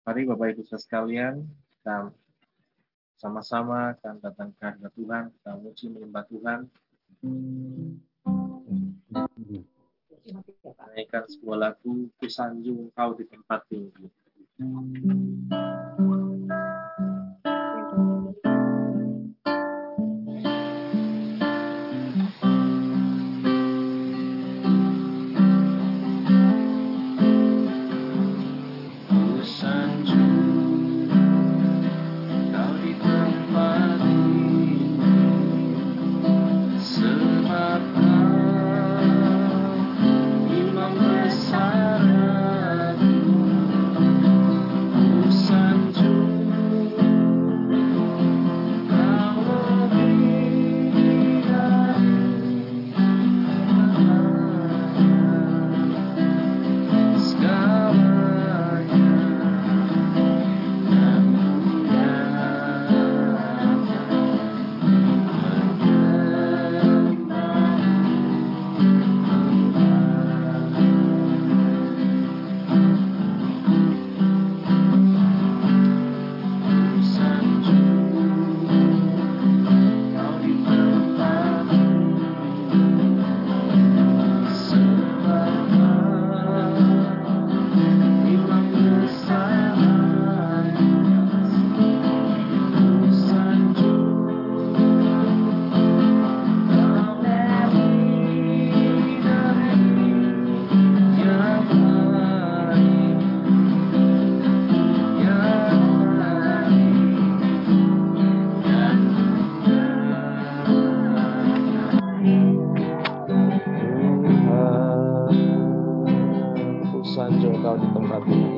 Mari Bapak Ibu sekalian, kita sama-sama akan datang ke hadirat Tuhan, kita muji menyembah Tuhan. Naikkan sebuah lagu, Kusanjung Kau di tempat tinggi. Club.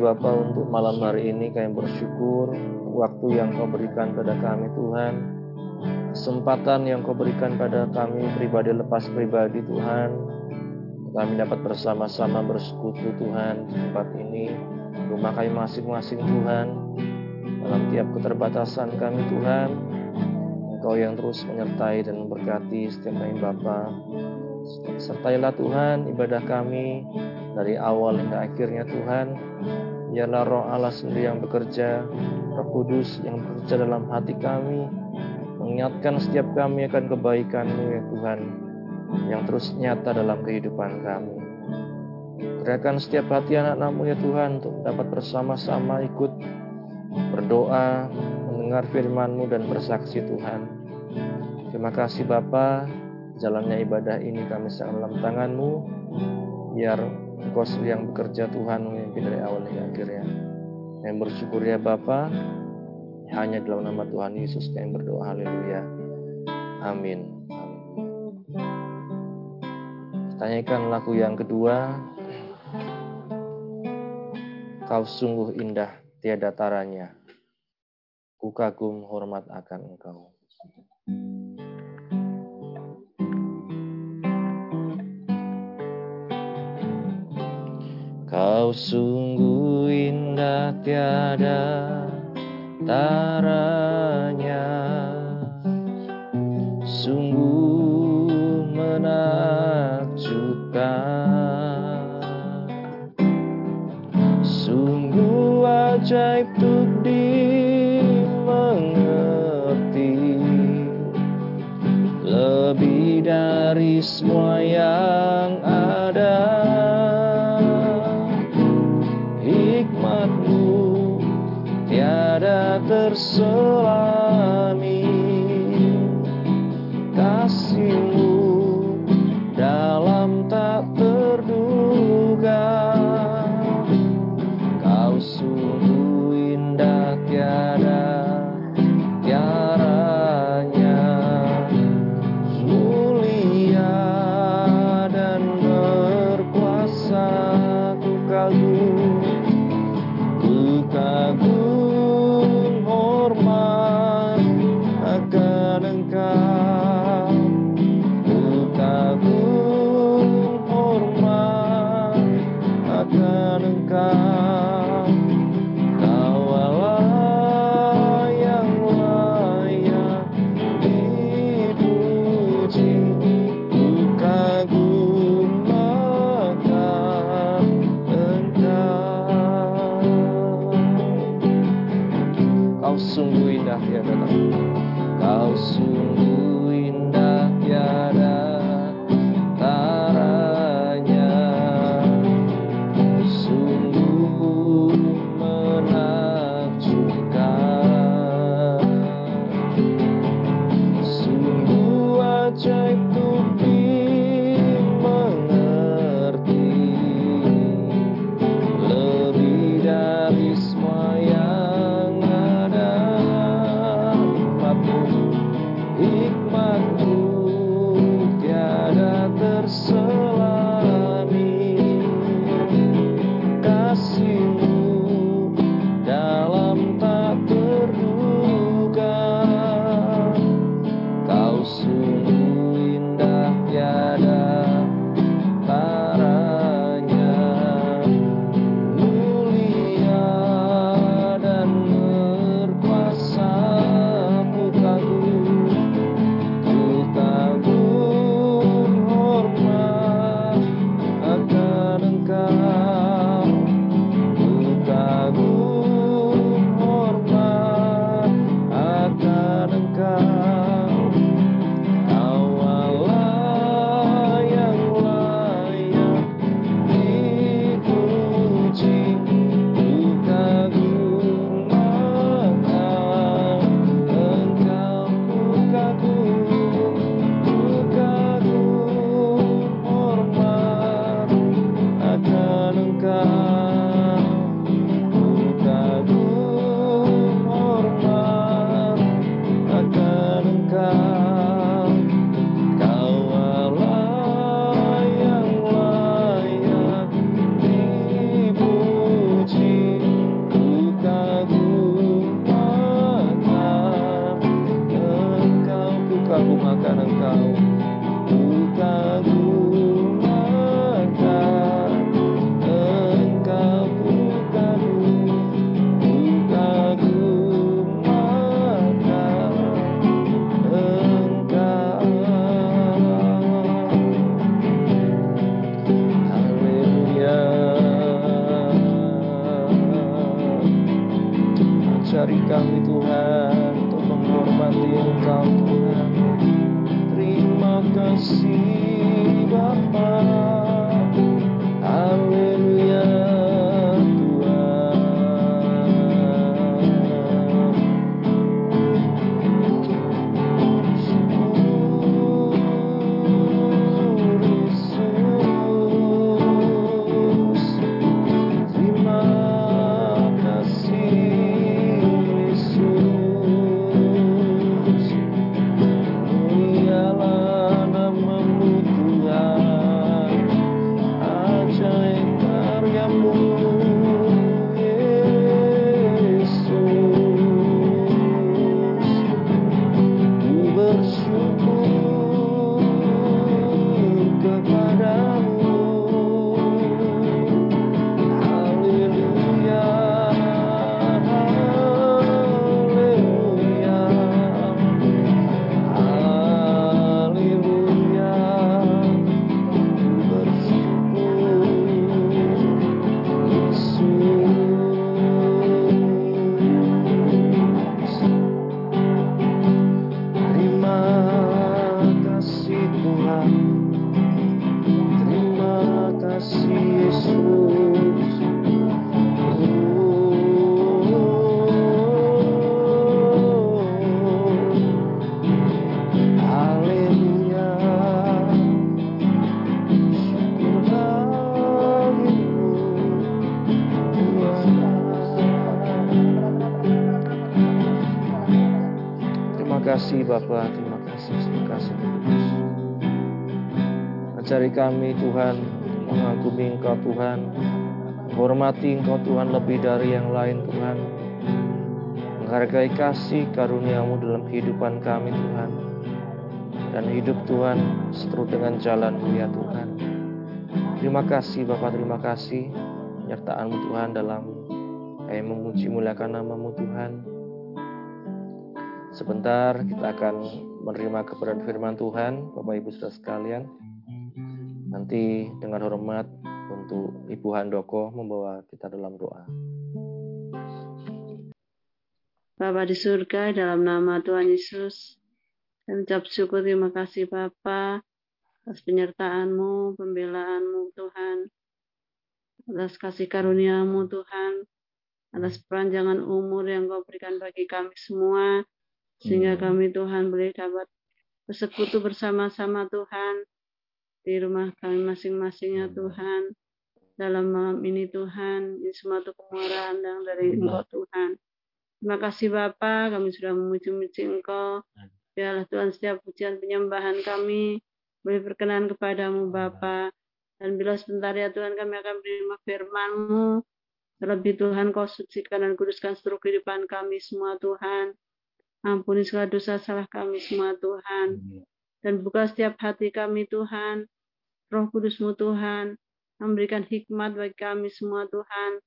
Bapa untuk malam hari ini kami bersyukur waktu yang kau berikan pada kami Tuhan. Kesempatan yang kau berikan pada kami pribadi lepas pribadi Tuhan. Kami dapat bersama-sama bersekutu Tuhan di tempat ini. Rumah kami masing-masing Tuhan. Dalam tiap keterbatasan kami Tuhan. Engkau yang terus menyertai dan memberkati setiap kami Bapa. Sertailah Tuhan ibadah kami dari awal hingga akhirnya Tuhan. Biarlah roh Allah sendiri yang bekerja, roh kudus yang bekerja dalam hati kami, mengingatkan setiap kami akan kebaikan-Mu ya Tuhan, yang terus nyata dalam kehidupan kami. Gerakan setiap hati anak-anakmu ya Tuhan untuk dapat bersama-sama ikut berdoa, mendengar firman-Mu dan bersaksi Tuhan. Terima kasih Bapa, jalannya ibadah ini kami serahkan dalam tangan-Mu, biar Engkau yang bekerja Tuhan memimpin dari awal hingga akhirnya. Yang bersyukur ya Bapa, hanya dalam nama Tuhan Yesus kami berdoa. Haleluya. Amin. Tanyakan lagu yang kedua. Kau sungguh indah, tiada taranya. Ku kagum hormat akan engkau. Kau sungguh indah tiada taranya. Sungguh menakjubkan. Sungguh ajaib untuk dimengerti. Lebih dari semua yang tiada terselami kasih Bapa, terima kasih, terima kasih. Ajari kami Tuhan, mengagumi Engkau Tuhan, menghormati Engkau Tuhan lebih dari yang lain Tuhan. Menghargai kasih karuniamu dalam kehidupan kami Tuhan. Dan hidup Tuhan seterus dengan jalanmu ya Tuhan. Terima kasih Bapak, terima kasih penyertaanmu Tuhan dalam kami memuji muliakan namamu Tuhan. Sebentar kita akan menerima kebenaran firman Tuhan, Bapak Ibu Saudara sekalian. Nanti dengan hormat untuk Ibu Handoko membawa kita dalam doa. Bapa di surga, dalam nama Tuhan Yesus, kami ucap syukur terima kasih Bapa atas penyertaanmu, pembelaanmu Tuhan, atas kasih karuniamu Tuhan, atas peranjangan umur yang kau berikan bagi kami semua, sehingga hmm. kami Tuhan boleh dapat bersekutu bersama-sama Tuhan di rumah kami masing-masingnya hmm. Tuhan. Dalam malam ini Tuhan ini semua itu kemurahan yang dari hmm. Engkau Tuhan. Terima kasih Bapa kami sudah memuji-muji Engkau. Biarlah Tuhan setiap pujian penyembahan kami boleh berkenan kepadamu Bapa. Dan bila sebentar ya Tuhan kami akan menerima firman-Mu. Terlebih Tuhan kau sucikan dan kuduskan seluruh kehidupan kami semua Tuhan Ampuni segala dosa salah kami semua Tuhan. Dan buka setiap hati kami Tuhan. Roh kudusmu Tuhan. Memberikan hikmat bagi kami semua Tuhan.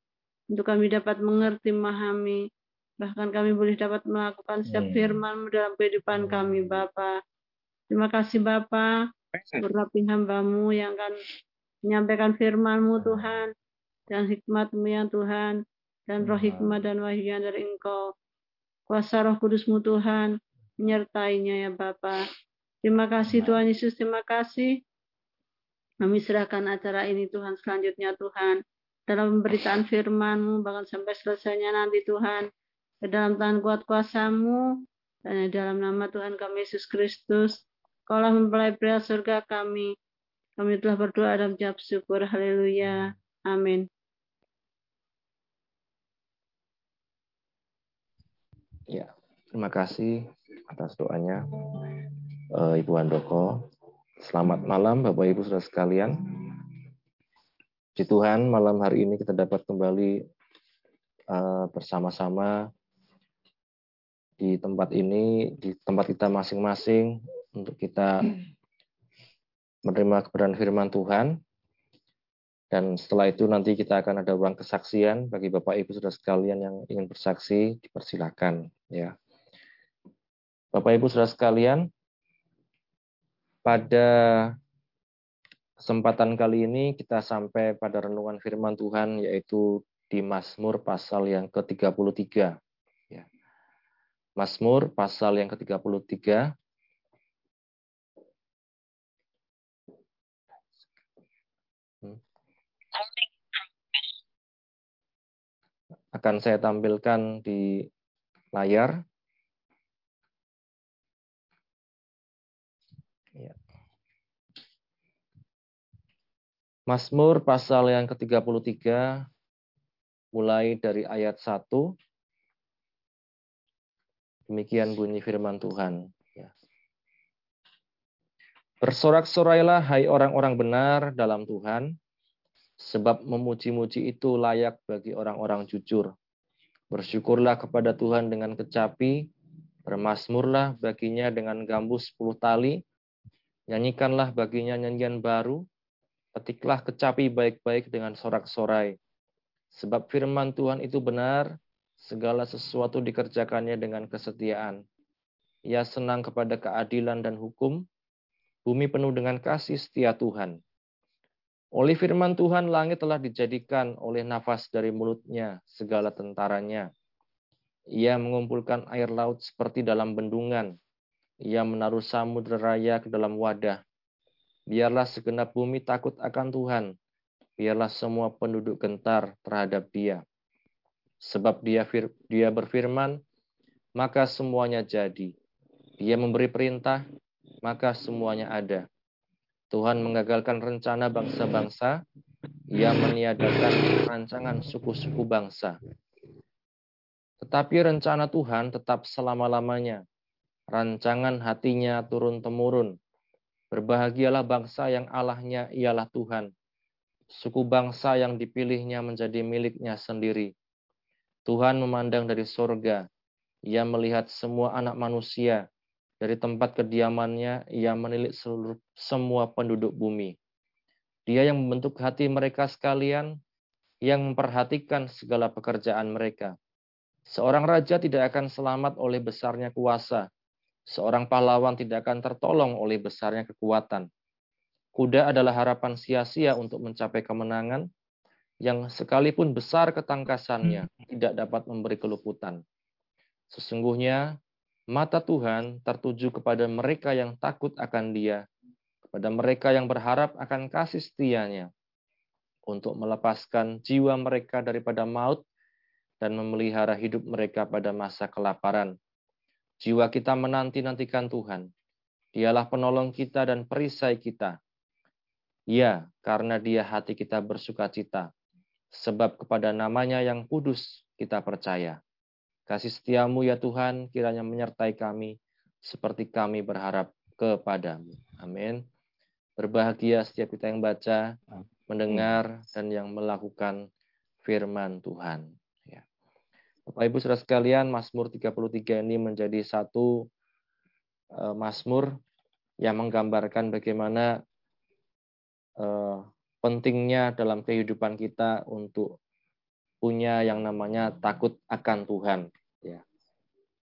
Untuk kami dapat mengerti, memahami. Bahkan kami boleh dapat melakukan setiap firman dalam kehidupan kami Bapa. Terima kasih Bapa. Berlapi hambamu yang akan menyampaikan firmanmu Tuhan. Dan hikmatmu ya Tuhan. Dan roh hikmat dan wahyu yang dari Engkau. Kuasa roh kudusmu Tuhan, menyertainya ya Bapa. Terima kasih Tuhan Yesus, terima kasih. Kami serahkan acara ini Tuhan selanjutnya Tuhan. Dalam pemberitaan firman-Mu, bahkan sampai selesainya nanti Tuhan. Ke dalam tangan kuat kuasamu, dan dalam nama Tuhan kami Yesus Kristus. Kaulah mempelai pria surga kami. Kami telah berdoa dan jawab syukur. Haleluya. Amin. Ya, terima kasih atas doanya uh, Ibu Andoko. Selamat malam Bapak Ibu Saudara sekalian. Di Tuhan, malam hari ini kita dapat kembali uh, bersama-sama di tempat ini, di tempat kita masing-masing untuk kita menerima kebenaran firman Tuhan dan setelah itu nanti kita akan ada ruang kesaksian bagi Bapak Ibu Saudara sekalian yang ingin bersaksi, dipersilakan ya. Bapak Ibu Saudara sekalian, pada kesempatan kali ini kita sampai pada renungan firman Tuhan yaitu di Mazmur pasal yang ke-33 ya. Mazmur pasal yang ke-33 akan saya tampilkan di layar. Ya. Mazmur pasal yang ke-33 mulai dari ayat 1. Demikian bunyi firman Tuhan. Ya. Bersorak-sorailah hai orang-orang benar dalam Tuhan, Sebab memuji-muji itu layak bagi orang-orang jujur. Bersyukurlah kepada Tuhan dengan kecapi, bermasmurlah baginya dengan gambus sepuluh tali, nyanyikanlah baginya nyanyian baru, petiklah kecapi baik-baik dengan sorak-sorai. Sebab firman Tuhan itu benar, segala sesuatu dikerjakannya dengan kesetiaan. Ia senang kepada keadilan dan hukum, bumi penuh dengan kasih setia Tuhan. Oleh firman Tuhan, langit telah dijadikan oleh nafas dari mulutnya segala tentaranya. Ia mengumpulkan air laut seperti dalam bendungan. Ia menaruh samudera raya ke dalam wadah. Biarlah segenap bumi takut akan Tuhan. Biarlah semua penduduk gentar terhadap dia. Sebab dia, fir dia berfirman, maka semuanya jadi. Dia memberi perintah, maka semuanya ada. Tuhan mengagalkan rencana bangsa-bangsa, ia meniadakan rancangan suku-suku bangsa. Tetapi rencana Tuhan tetap selama-lamanya. Rancangan hatinya turun-temurun. Berbahagialah bangsa yang Allahnya ialah Tuhan. Suku bangsa yang dipilihnya menjadi miliknya sendiri. Tuhan memandang dari sorga. Ia melihat semua anak manusia dari tempat kediamannya, ia menilik seluruh semua penduduk bumi. Dia yang membentuk hati mereka sekalian, yang memperhatikan segala pekerjaan mereka. Seorang raja tidak akan selamat oleh besarnya kuasa. Seorang pahlawan tidak akan tertolong oleh besarnya kekuatan. Kuda adalah harapan sia-sia untuk mencapai kemenangan, yang sekalipun besar ketangkasannya tidak dapat memberi keluputan. Sesungguhnya Mata Tuhan tertuju kepada mereka yang takut akan Dia, kepada mereka yang berharap akan kasih setianya, untuk melepaskan jiwa mereka daripada maut dan memelihara hidup mereka pada masa kelaparan. Jiwa kita menanti-nantikan Tuhan. Dialah penolong kita dan perisai kita. Ya, karena dia hati kita bersuka cita. Sebab kepada namanya yang kudus kita percaya. Kasih setiamu ya Tuhan kiranya menyertai kami seperti kami berharap kepadamu. Amin. Berbahagia setiap kita yang baca, mendengar, dan yang melakukan firman Tuhan. Ya. Bapak Ibu saudara sekalian, Mazmur 33 ini menjadi satu uh, Mazmur yang menggambarkan bagaimana uh, pentingnya dalam kehidupan kita untuk punya yang namanya takut akan Tuhan. Ya.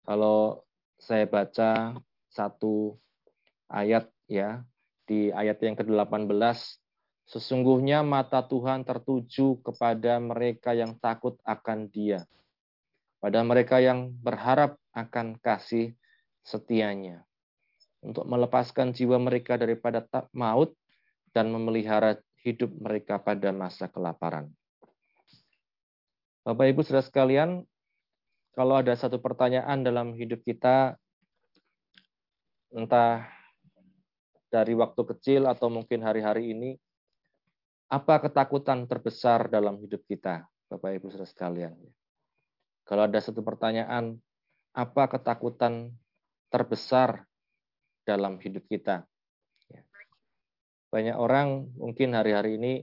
Kalau saya baca satu ayat ya di ayat yang ke-18 sesungguhnya mata Tuhan tertuju kepada mereka yang takut akan Dia pada mereka yang berharap akan kasih setianya untuk melepaskan jiwa mereka daripada maut dan memelihara hidup mereka pada masa kelaparan. Bapak Ibu Saudara sekalian, kalau ada satu pertanyaan dalam hidup kita, entah dari waktu kecil atau mungkin hari-hari ini, apa ketakutan terbesar dalam hidup kita, Bapak Ibu Saudara sekalian? Kalau ada satu pertanyaan, apa ketakutan terbesar dalam hidup kita? Banyak orang mungkin hari-hari ini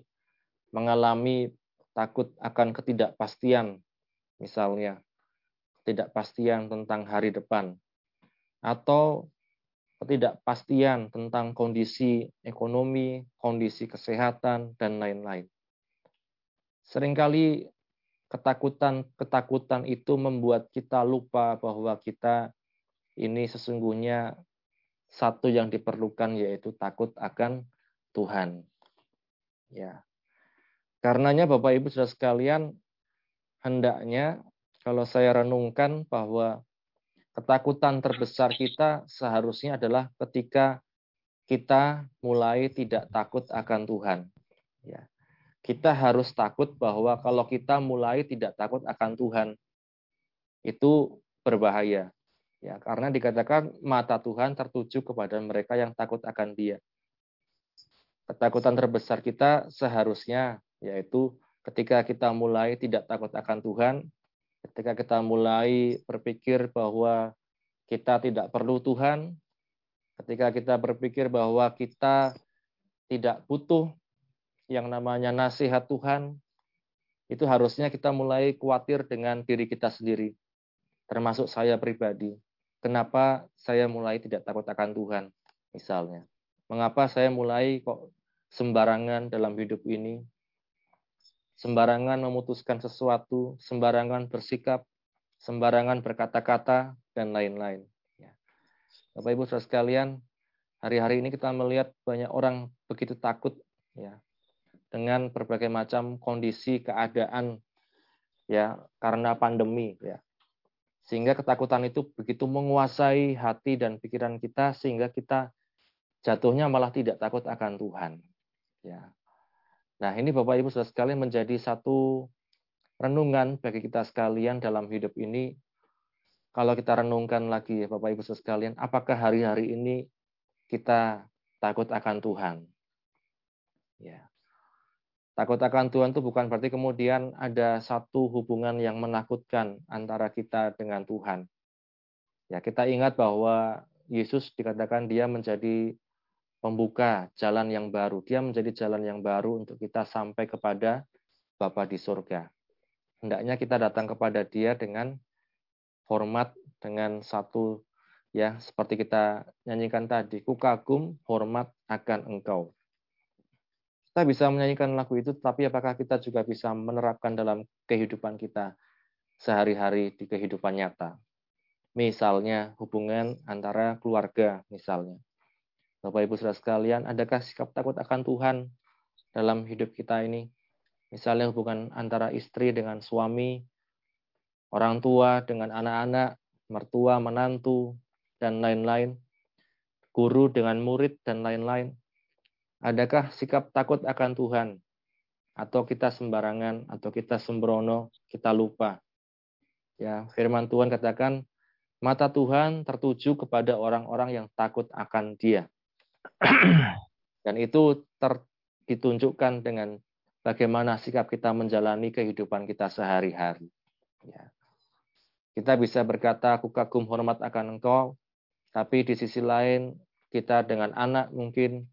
mengalami takut akan ketidakpastian, misalnya ketidakpastian tentang hari depan, atau ketidakpastian tentang kondisi ekonomi, kondisi kesehatan, dan lain-lain. Seringkali ketakutan-ketakutan itu membuat kita lupa bahwa kita ini sesungguhnya satu yang diperlukan yaitu takut akan Tuhan. Ya. Karenanya Bapak Ibu Saudara sekalian, hendaknya kalau saya renungkan bahwa ketakutan terbesar kita seharusnya adalah ketika kita mulai tidak takut akan Tuhan. Ya. Kita harus takut bahwa kalau kita mulai tidak takut akan Tuhan, itu berbahaya. Ya, karena dikatakan mata Tuhan tertuju kepada mereka yang takut akan Dia. Ketakutan terbesar kita seharusnya yaitu ketika kita mulai tidak takut akan Tuhan, ketika kita mulai berpikir bahwa kita tidak perlu Tuhan, ketika kita berpikir bahwa kita tidak butuh yang namanya nasihat Tuhan, itu harusnya kita mulai khawatir dengan diri kita sendiri, termasuk saya pribadi. Kenapa saya mulai tidak takut akan Tuhan, misalnya? Mengapa saya mulai kok sembarangan dalam hidup ini? Sembarangan memutuskan sesuatu, sembarangan bersikap, sembarangan berkata-kata, dan lain-lain. Ya. Bapak Ibu saudara sekalian, hari-hari ini kita melihat banyak orang begitu takut ya dengan berbagai macam kondisi keadaan ya karena pandemi ya sehingga ketakutan itu begitu menguasai hati dan pikiran kita sehingga kita jatuhnya malah tidak takut akan Tuhan. Ya. Nah, ini Bapak Ibu Saudara sekalian menjadi satu renungan bagi kita sekalian dalam hidup ini. Kalau kita renungkan lagi ya Bapak Ibu sekalian, apakah hari-hari ini kita takut akan Tuhan? Ya. Takut akan Tuhan itu bukan berarti kemudian ada satu hubungan yang menakutkan antara kita dengan Tuhan. Ya, kita ingat bahwa Yesus dikatakan dia menjadi pembuka jalan yang baru. Dia menjadi jalan yang baru untuk kita sampai kepada Bapa di surga. Hendaknya kita datang kepada dia dengan hormat, dengan satu ya seperti kita nyanyikan tadi, ku kagum hormat akan engkau. Kita bisa menyanyikan lagu itu, tapi apakah kita juga bisa menerapkan dalam kehidupan kita sehari-hari di kehidupan nyata? Misalnya hubungan antara keluarga, misalnya. Bapak Ibu Saudara sekalian, adakah sikap takut akan Tuhan dalam hidup kita ini? Misalnya hubungan antara istri dengan suami, orang tua dengan anak-anak, mertua, menantu, dan lain-lain, guru dengan murid, dan lain-lain. Adakah sikap takut akan Tuhan? Atau kita sembarangan, atau kita sembrono, kita lupa. Ya, firman Tuhan katakan, mata Tuhan tertuju kepada orang-orang yang takut akan dia. Dan itu ter, ditunjukkan dengan bagaimana sikap kita menjalani kehidupan kita sehari-hari. Ya. Kita bisa berkata, aku kagum hormat akan engkau, tapi di sisi lain kita dengan anak mungkin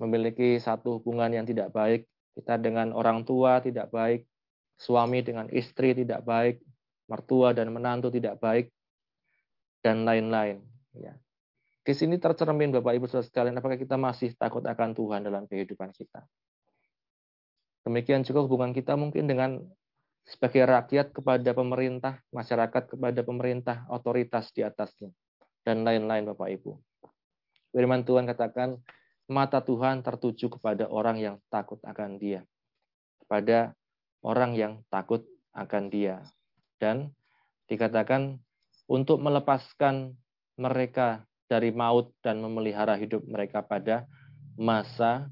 memiliki satu hubungan yang tidak baik, kita dengan orang tua tidak baik, suami dengan istri tidak baik, mertua dan menantu tidak baik, dan lain-lain. Ya. Di sini tercermin Bapak Ibu Saudara sekalian, apakah kita masih takut akan Tuhan dalam kehidupan kita? Demikian juga hubungan kita mungkin dengan sebagai rakyat kepada pemerintah, masyarakat kepada pemerintah, otoritas di atasnya, dan lain-lain Bapak Ibu. Firman Tuhan katakan, mata Tuhan tertuju kepada orang yang takut akan Dia, kepada orang yang takut akan Dia, dan dikatakan untuk melepaskan mereka dari maut dan memelihara hidup mereka pada masa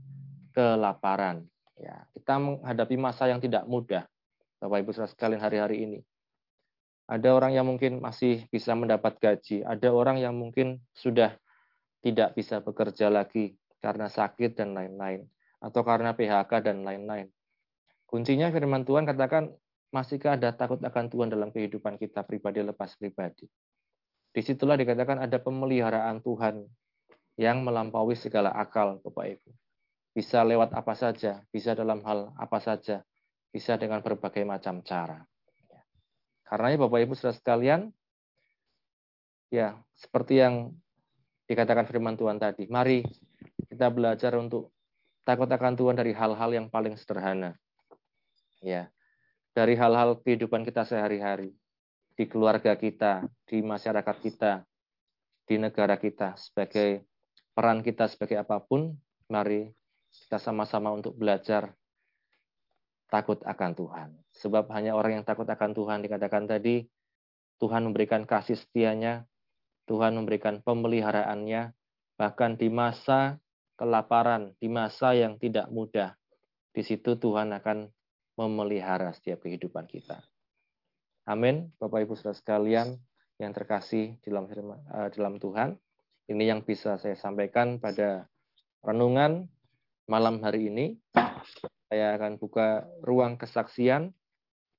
kelaparan. Ya, kita menghadapi masa yang tidak mudah, Bapak Ibu saudara sekalian hari-hari ini. Ada orang yang mungkin masih bisa mendapat gaji, ada orang yang mungkin sudah tidak bisa bekerja lagi, karena sakit dan lain-lain, atau karena PHK dan lain-lain. Kuncinya firman Tuhan katakan, masihkah ada takut akan Tuhan dalam kehidupan kita pribadi lepas pribadi. Di situlah dikatakan ada pemeliharaan Tuhan yang melampaui segala akal, Bapak Ibu. Bisa lewat apa saja, bisa dalam hal apa saja, bisa dengan berbagai macam cara. Karena Bapak Ibu sudah sekalian, ya seperti yang dikatakan firman Tuhan tadi, mari kita belajar untuk takut akan Tuhan dari hal-hal yang paling sederhana. Ya. Dari hal-hal kehidupan kita sehari-hari, di keluarga kita, di masyarakat kita, di negara kita sebagai peran kita sebagai apa pun, mari kita sama-sama untuk belajar takut akan Tuhan. Sebab hanya orang yang takut akan Tuhan dikatakan tadi Tuhan memberikan kasih setianya, Tuhan memberikan pemeliharaannya, bahkan di masa kelaparan, di masa yang tidak mudah. Di situ Tuhan akan memelihara setiap kehidupan kita. Amin, Bapak Ibu Saudara sekalian yang terkasih dalam uh, dalam Tuhan. Ini yang bisa saya sampaikan pada renungan malam hari ini. Saya akan buka ruang kesaksian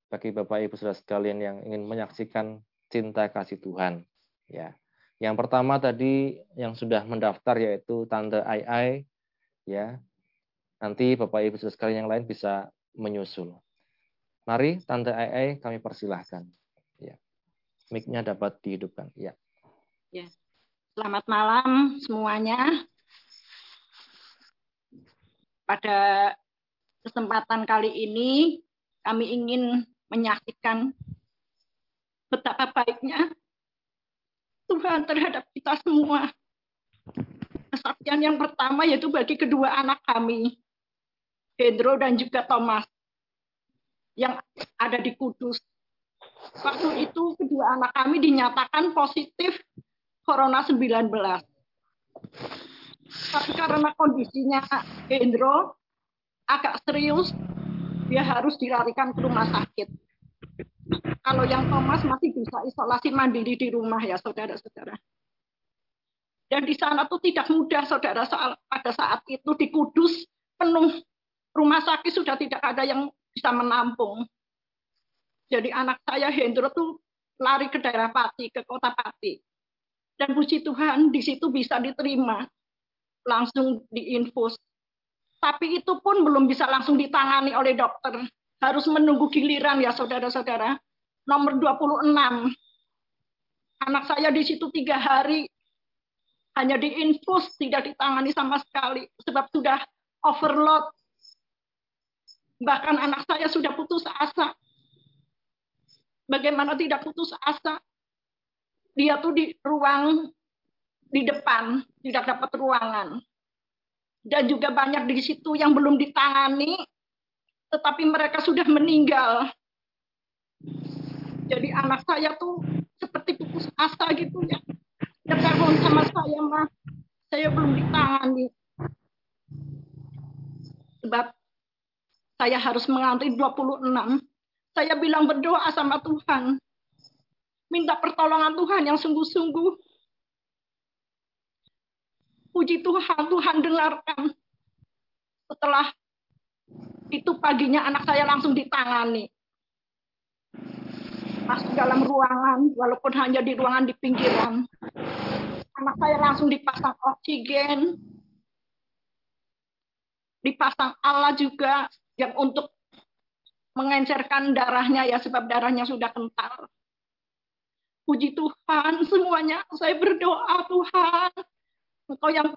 bagi Bapak Ibu Saudara sekalian yang ingin menyaksikan cinta kasih Tuhan. Ya. Yang pertama tadi yang sudah mendaftar yaitu Tante Ai ya. Nanti Bapak Ibu Saudara sekalian yang lain bisa menyusul. Mari Tante Ai kami persilahkan. Ya. Mic-nya dapat dihidupkan. Ya. Ya. Selamat malam semuanya. Pada kesempatan kali ini kami ingin menyaksikan betapa baiknya Tuhan terhadap kita semua. Kesaksian yang pertama yaitu bagi kedua anak kami, Pedro dan juga Thomas, yang ada di Kudus. Waktu itu kedua anak kami dinyatakan positif Corona 19. Tapi karena kondisinya Hendro agak serius, dia harus dilarikan ke rumah sakit. Kalau yang Thomas masih bisa isolasi mandiri di rumah ya saudara-saudara. Dan di sana tuh tidak mudah saudara soal pada saat itu di Kudus penuh rumah sakit sudah tidak ada yang bisa menampung. Jadi anak saya Hendro tuh lari ke daerah Pati, ke kota Pati. Dan puji Tuhan di situ bisa diterima. Langsung diinfus. Tapi itu pun belum bisa langsung ditangani oleh dokter. Harus menunggu giliran ya saudara-saudara. Nomor 26. Anak saya di situ tiga hari hanya diinfus, tidak ditangani sama sekali. Sebab sudah overload Bahkan anak saya sudah putus asa. Bagaimana tidak putus asa? Dia tuh di ruang di depan, tidak dapat ruangan. Dan juga banyak di situ yang belum ditangani, tetapi mereka sudah meninggal. Jadi anak saya tuh seperti putus asa gitu ya. Ya sama saya mah, saya belum ditangani. Sebab saya harus mengantri 26. Saya bilang berdoa sama Tuhan. Minta pertolongan Tuhan yang sungguh-sungguh. Puji Tuhan, Tuhan dengarkan. Setelah itu paginya anak saya langsung ditangani. Masuk dalam ruangan, walaupun hanya di ruangan di pinggiran. Anak saya langsung dipasang oksigen, dipasang alat juga yang untuk mengencerkan darahnya ya sebab darahnya sudah kental. Puji Tuhan semuanya. Saya berdoa Tuhan. Engkau yang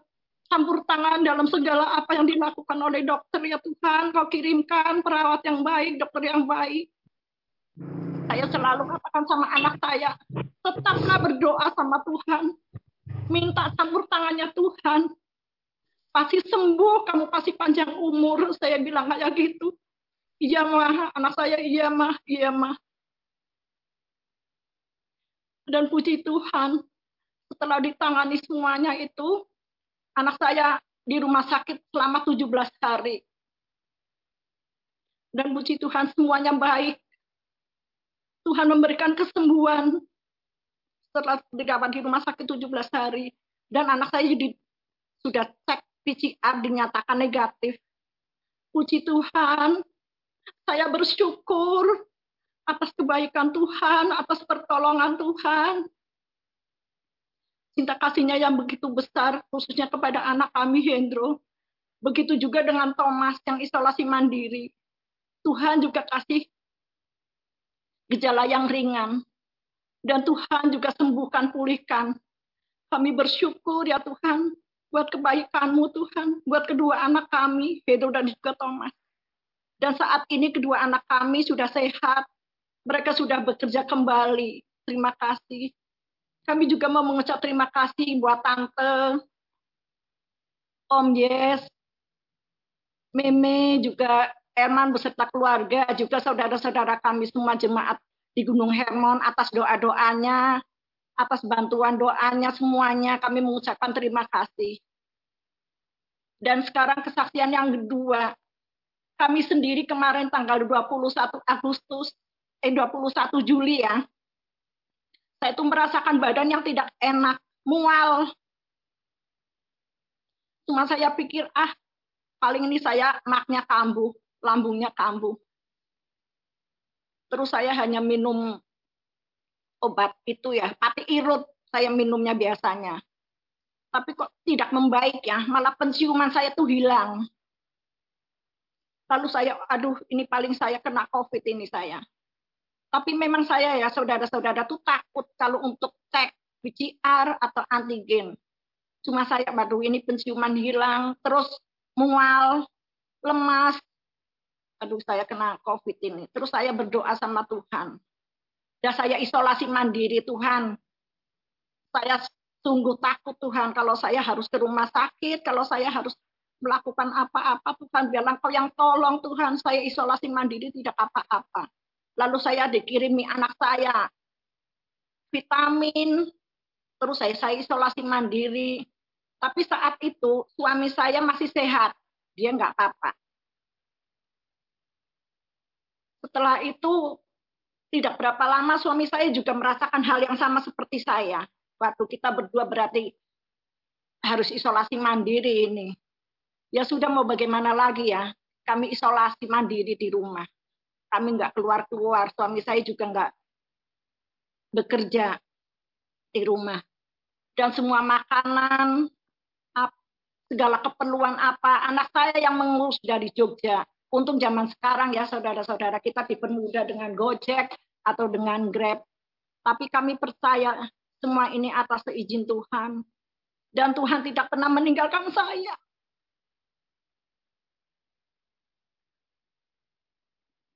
campur tangan dalam segala apa yang dilakukan oleh dokter ya Tuhan. Kau kirimkan perawat yang baik dokter yang baik. Saya selalu katakan sama anak saya tetaplah berdoa sama Tuhan. Minta campur tangannya Tuhan pasti sembuh, kamu pasti panjang umur. Saya bilang kayak gitu. Iya mah, anak saya iya mah, iya mah. Dan puji Tuhan, setelah ditangani semuanya itu, anak saya di rumah sakit selama 17 hari. Dan puji Tuhan semuanya baik. Tuhan memberikan kesembuhan setelah dirawat di rumah sakit 17 hari. Dan anak saya sudah cek PCR dinyatakan negatif. Puji Tuhan, saya bersyukur atas kebaikan Tuhan, atas pertolongan Tuhan. Cinta kasihnya yang begitu besar, khususnya kepada anak kami, Hendro. Begitu juga dengan Thomas yang isolasi mandiri. Tuhan juga kasih gejala yang ringan. Dan Tuhan juga sembuhkan, pulihkan. Kami bersyukur ya Tuhan, buat kebaikanmu Tuhan, buat kedua anak kami, Pedro dan juga Thomas. Dan saat ini kedua anak kami sudah sehat, mereka sudah bekerja kembali. Terima kasih. Kami juga mau mengucap terima kasih buat Tante, Om Yes, Meme, juga Herman beserta keluarga, juga saudara-saudara kami semua jemaat di Gunung Hermon atas doa-doanya, atas bantuan doanya semuanya kami mengucapkan terima kasih. Dan sekarang kesaksian yang kedua, kami sendiri kemarin tanggal 21 Agustus, eh 21 Juli ya, saya itu merasakan badan yang tidak enak, mual. Cuma saya pikir, ah paling ini saya maknya kambuh, lambungnya kambuh. Terus saya hanya minum obat itu ya, pati irut saya minumnya biasanya. Tapi kok tidak membaik ya, malah penciuman saya tuh hilang. Lalu saya, aduh ini paling saya kena COVID ini saya. Tapi memang saya ya saudara-saudara tuh takut kalau untuk cek PCR atau antigen. Cuma saya, aduh ini penciuman hilang, terus mual, lemas, aduh saya kena COVID ini. Terus saya berdoa sama Tuhan. Dan saya isolasi mandiri Tuhan. Saya sungguh takut Tuhan kalau saya harus ke rumah sakit, kalau saya harus melakukan apa-apa Tuhan biarlah kau yang tolong Tuhan saya isolasi mandiri tidak apa-apa. Lalu saya dikirimi anak saya vitamin terus saya saya isolasi mandiri. Tapi saat itu suami saya masih sehat. Dia nggak apa-apa. Setelah itu tidak berapa lama suami saya juga merasakan hal yang sama seperti saya. Waktu kita berdua berarti harus isolasi mandiri ini. Ya sudah mau bagaimana lagi ya. Kami isolasi mandiri di rumah. Kami nggak keluar-keluar. Suami saya juga nggak bekerja di rumah. Dan semua makanan, segala keperluan apa, anak saya yang mengurus dari Jogja. Untung zaman sekarang ya saudara-saudara kita dipermudah dengan Gojek atau dengan Grab. Tapi kami percaya semua ini atas izin Tuhan. Dan Tuhan tidak pernah meninggalkan saya.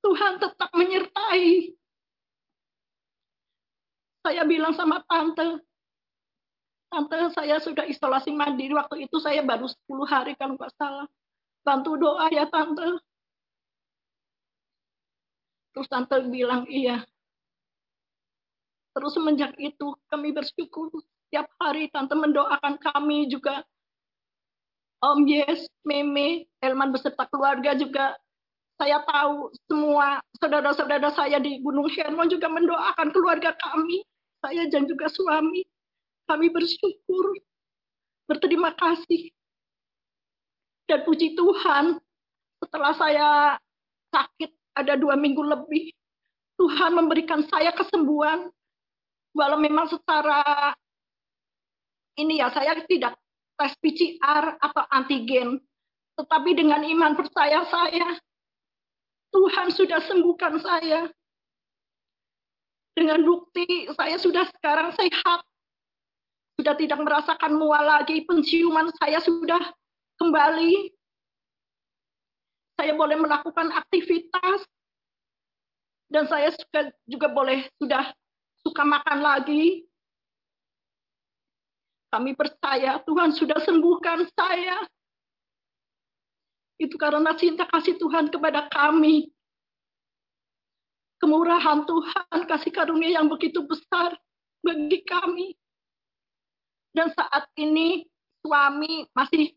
Tuhan tetap menyertai. Saya bilang sama tante, tante saya sudah isolasi mandiri waktu itu saya baru 10 hari kalau nggak salah. Bantu doa ya tante. Terus tante bilang, iya. Terus semenjak itu kami bersyukur setiap hari tante mendoakan kami juga. Om Yes, Meme, Elman beserta keluarga juga saya tahu semua saudara-saudara saya di Gunung Hermon juga mendoakan keluarga kami, saya dan juga suami. Kami bersyukur, berterima kasih. Dan puji Tuhan, setelah saya sakit ada dua minggu lebih. Tuhan memberikan saya kesembuhan. Walau memang secara ini ya saya tidak tes PCR atau antigen. Tetapi dengan iman percaya saya, Tuhan sudah sembuhkan saya. Dengan bukti saya sudah sekarang sehat. Sudah tidak merasakan mual lagi, penciuman saya sudah kembali saya boleh melakukan aktivitas dan saya juga, juga boleh sudah suka makan lagi. Kami percaya Tuhan sudah sembuhkan saya. Itu karena cinta kasih Tuhan kepada kami. Kemurahan Tuhan, kasih karunia yang begitu besar bagi kami. Dan saat ini suami masih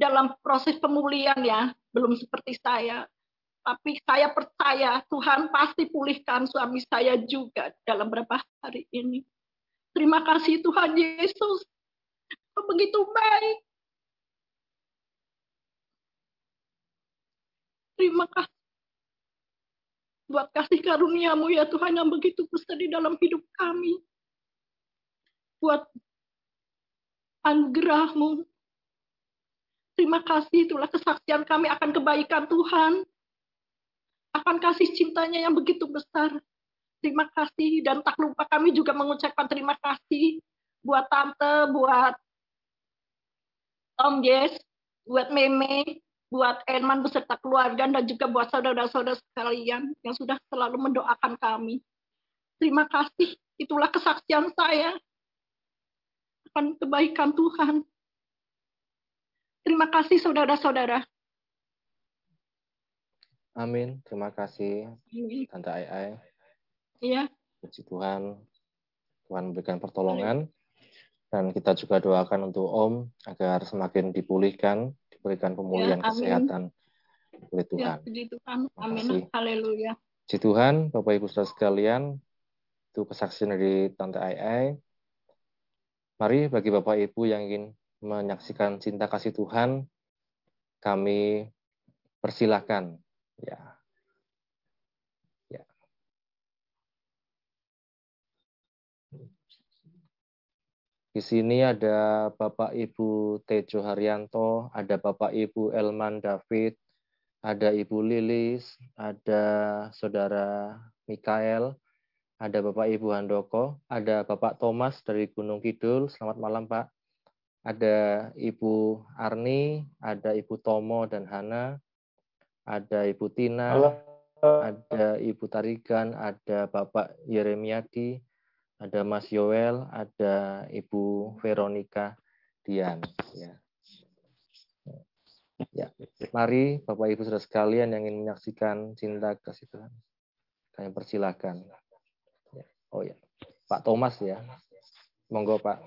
dalam proses pemulihan ya, belum seperti saya. Tapi saya percaya Tuhan pasti pulihkan suami saya juga dalam beberapa hari ini. Terima kasih Tuhan Yesus. Begitu baik. Terima kasih. Buat kasih karuniamu ya Tuhan yang begitu besar di dalam hidup kami. Buat anugerahmu Terima kasih, itulah kesaksian kami akan kebaikan Tuhan. Akan kasih cintanya yang begitu besar. Terima kasih, dan tak lupa kami juga mengucapkan terima kasih buat Tante, buat Om Yes, buat Meme, buat Erman beserta keluarga, dan juga buat saudara-saudara sekalian yang sudah selalu mendoakan kami. Terima kasih, itulah kesaksian saya akan kebaikan Tuhan. Terima kasih saudara-saudara. Amin. Terima kasih Tante Ai Ai. Iya. Puji Tuhan. Tuhan memberikan pertolongan. Dan kita juga doakan untuk Om agar semakin dipulihkan, diberikan pemulihan Ya, amin. kesehatan oleh Ya, Tuhan. puji Tuhan. Amin. Haleluya. Puji Tuhan, Bapak Ibu Saudara sekalian, itu kesaksian dari Tante Ai Ai. Mari bagi Bapak Ibu yang ingin menyaksikan cinta kasih Tuhan, kami persilahkan. Ya. Ya. Di sini ada Bapak Ibu Tejo Haryanto, ada Bapak Ibu Elman David, ada Ibu Lilis, ada Saudara Mikael, ada Bapak Ibu Handoko, ada Bapak Thomas dari Gunung Kidul. Selamat malam, Pak. Ada Ibu Arni, ada Ibu Tomo dan Hana, ada Ibu Tina, ada Ibu Tarigan, ada Bapak Yeremiadi, ada Mas Yoel, ada Ibu Veronica Dian. Ya. Ya, mari Bapak Ibu Saudara sekalian yang ingin menyaksikan cinta kasih Tuhan, kami persilakan. Ya. Oh ya, Pak Thomas ya, monggo Pak.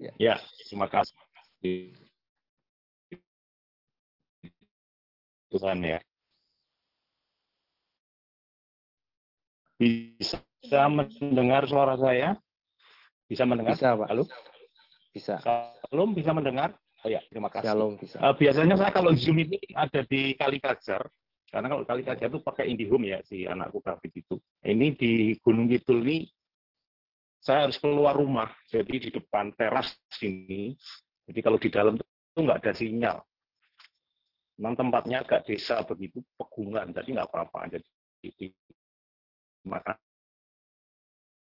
Ya. Ya, terima kasih. Tuhan ya. Bisa mendengar suara saya? Bisa mendengar? Bisa Pak. Halo? Bisa. Shalom, bisa mendengar? Oh ya, terima kasih. Shalom bisa. Eh, biasanya saya kalau Zoom ini ada di Kali Kajar, karena kalau Kali Kajar itu pakai IndiHome ya, si anakku David itu. Ini di Gunung Kidul ini, saya harus keluar rumah, jadi di depan teras sini. Jadi kalau di dalam itu nggak ada sinyal. Memang tempatnya agak desa begitu, pegungan, jadi nggak apa-apa. Jadi terima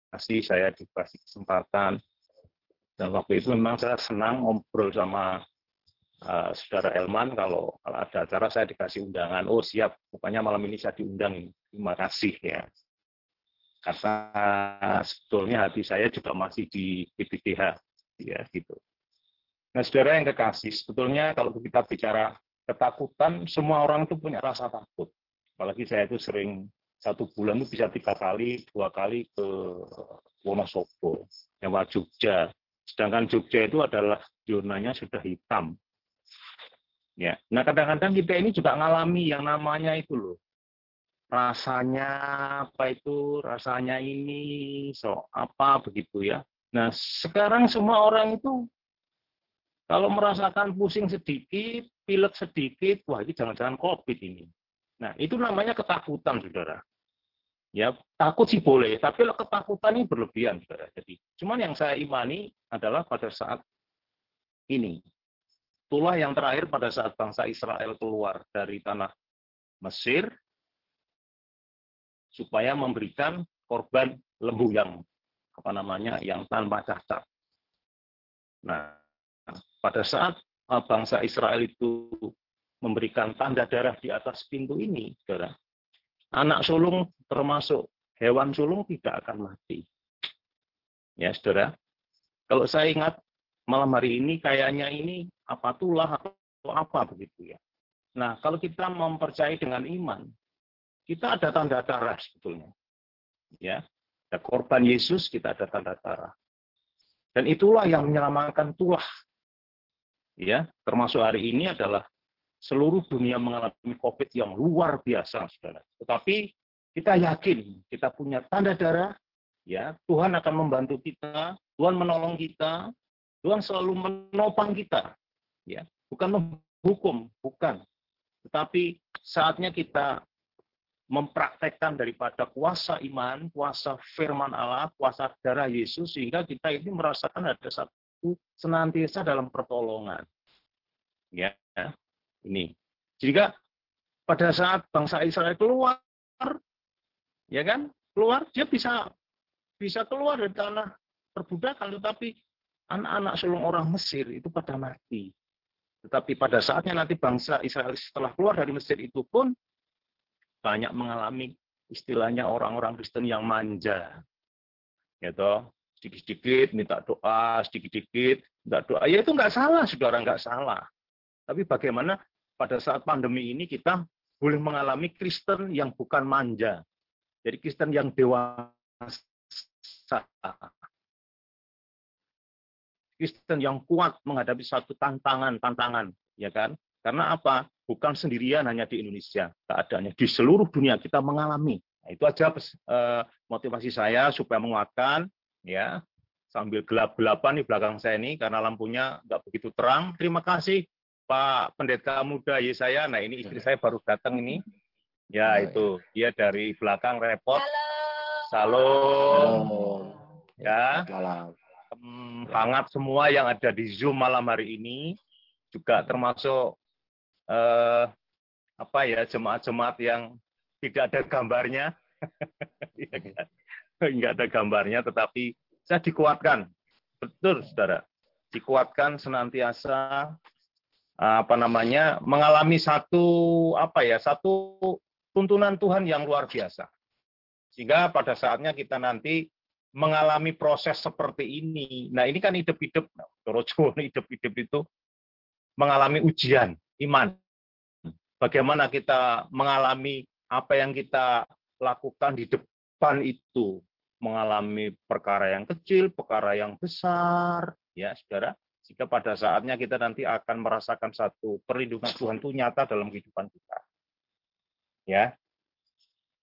kasih saya dikasih kesempatan. Dan waktu itu memang saya senang ngobrol sama uh, saudara Elman kalau kalau ada acara saya dikasih undangan. Oh siap, pokoknya malam ini saya diundang. Terima kasih ya. Karena sebetulnya hati saya juga masih di PPTH ya gitu. Nah saudara yang kekasih, sebetulnya kalau kita bicara ketakutan, semua orang itu punya rasa takut. Apalagi saya itu sering satu bulan itu bisa tiga kali, dua kali ke Wonosobo, Jawa Jogja. Sedangkan Jogja itu adalah zonanya sudah hitam. Ya, nah kadang-kadang kita ini juga ngalami yang namanya itu loh, rasanya apa itu, rasanya ini, so apa begitu ya. Nah sekarang semua orang itu kalau merasakan pusing sedikit, pilek sedikit, wah ini jangan-jangan COVID ini. Nah itu namanya ketakutan, saudara. Ya takut sih boleh, tapi ketakutan ini berlebihan, saudara. Jadi, cuman yang saya imani adalah pada saat ini, itulah yang terakhir pada saat bangsa Israel keluar dari tanah Mesir, supaya memberikan korban lembu yang apa namanya yang tanpa cacat. Nah, pada saat bangsa Israel itu memberikan tanda darah di atas pintu ini, saudara, anak sulung termasuk hewan sulung tidak akan mati. Ya, saudara. Kalau saya ingat malam hari ini kayaknya ini apa tulah atau apa begitu ya. Nah, kalau kita mempercayai dengan iman, kita ada tanda darah sebetulnya. Ya, ada korban Yesus, kita ada tanda darah. Dan itulah yang menyelamatkan tulah. Ya, termasuk hari ini adalah seluruh dunia mengalami COVID yang luar biasa, saudara. Tetapi kita yakin kita punya tanda darah, ya. Tuhan akan membantu kita, Tuhan menolong kita, Tuhan selalu menopang kita, ya. Bukan menghukum, bukan, tetapi saatnya kita mempraktekkan daripada kuasa iman, kuasa firman Allah, kuasa darah Yesus, sehingga kita ini merasakan ada satu senantiasa dalam pertolongan. Ya, ini. Jika pada saat bangsa Israel keluar, ya kan, keluar dia bisa bisa keluar dari tanah perbudakan, tetapi anak-anak sulung orang Mesir itu pada mati. Tetapi pada saatnya nanti bangsa Israel setelah keluar dari Mesir itu pun banyak mengalami istilahnya orang-orang Kristen yang manja. Gitu. Sedikit-sedikit minta doa, sedikit-sedikit minta doa. Ya itu nggak salah, saudara nggak salah. Tapi bagaimana pada saat pandemi ini kita boleh mengalami Kristen yang bukan manja. Jadi Kristen yang dewasa Kristen yang kuat menghadapi satu tantangan-tantangan, ya kan? Karena apa? Bukan sendirian hanya di Indonesia, keadaannya di seluruh dunia kita mengalami. Nah, itu aja uh, motivasi saya supaya menguatkan, ya. Sambil gelap-gelapan di belakang saya ini karena lampunya nggak begitu terang. Terima kasih Pak Pendeta Muda Yesaya. Nah ini istri saya baru datang ini. Ya itu dia dari belakang repot. Halo. Salam. Ya. Malam. Hangat semua yang ada di Zoom malam hari ini juga termasuk eh, apa ya jemaat-jemaat yang tidak ada gambarnya, enggak ada gambarnya, tetapi saya dikuatkan, betul saudara, dikuatkan senantiasa apa namanya mengalami satu apa ya satu tuntunan Tuhan yang luar biasa. Sehingga pada saatnya kita nanti mengalami proses seperti ini. Nah ini kan hidup-hidup, nah, hidup-hidup itu mengalami ujian iman. Bagaimana kita mengalami apa yang kita lakukan di depan itu, mengalami perkara yang kecil, perkara yang besar, ya saudara. Jika pada saatnya kita nanti akan merasakan satu perlindungan Tuhan itu nyata dalam kehidupan kita. Ya,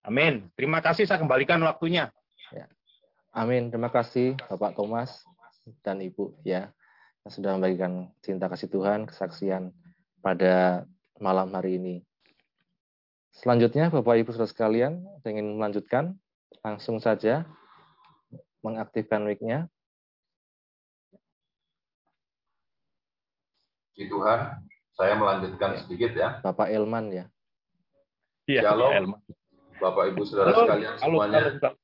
Amin. Terima kasih saya kembalikan waktunya. Ya. Amin. Terima kasih Bapak Thomas dan Ibu ya yang sudah membagikan cinta kasih Tuhan, kesaksian pada malam hari ini. Selanjutnya Bapak Ibu Saudara sekalian ingin melanjutkan langsung saja mengaktifkan mic-nya. Di Tuhan, saya melanjutkan sedikit ya. Bapak Elman ya. Iya, Elman. Bapak Ibu Saudara halo, sekalian semuanya. Halo, halo.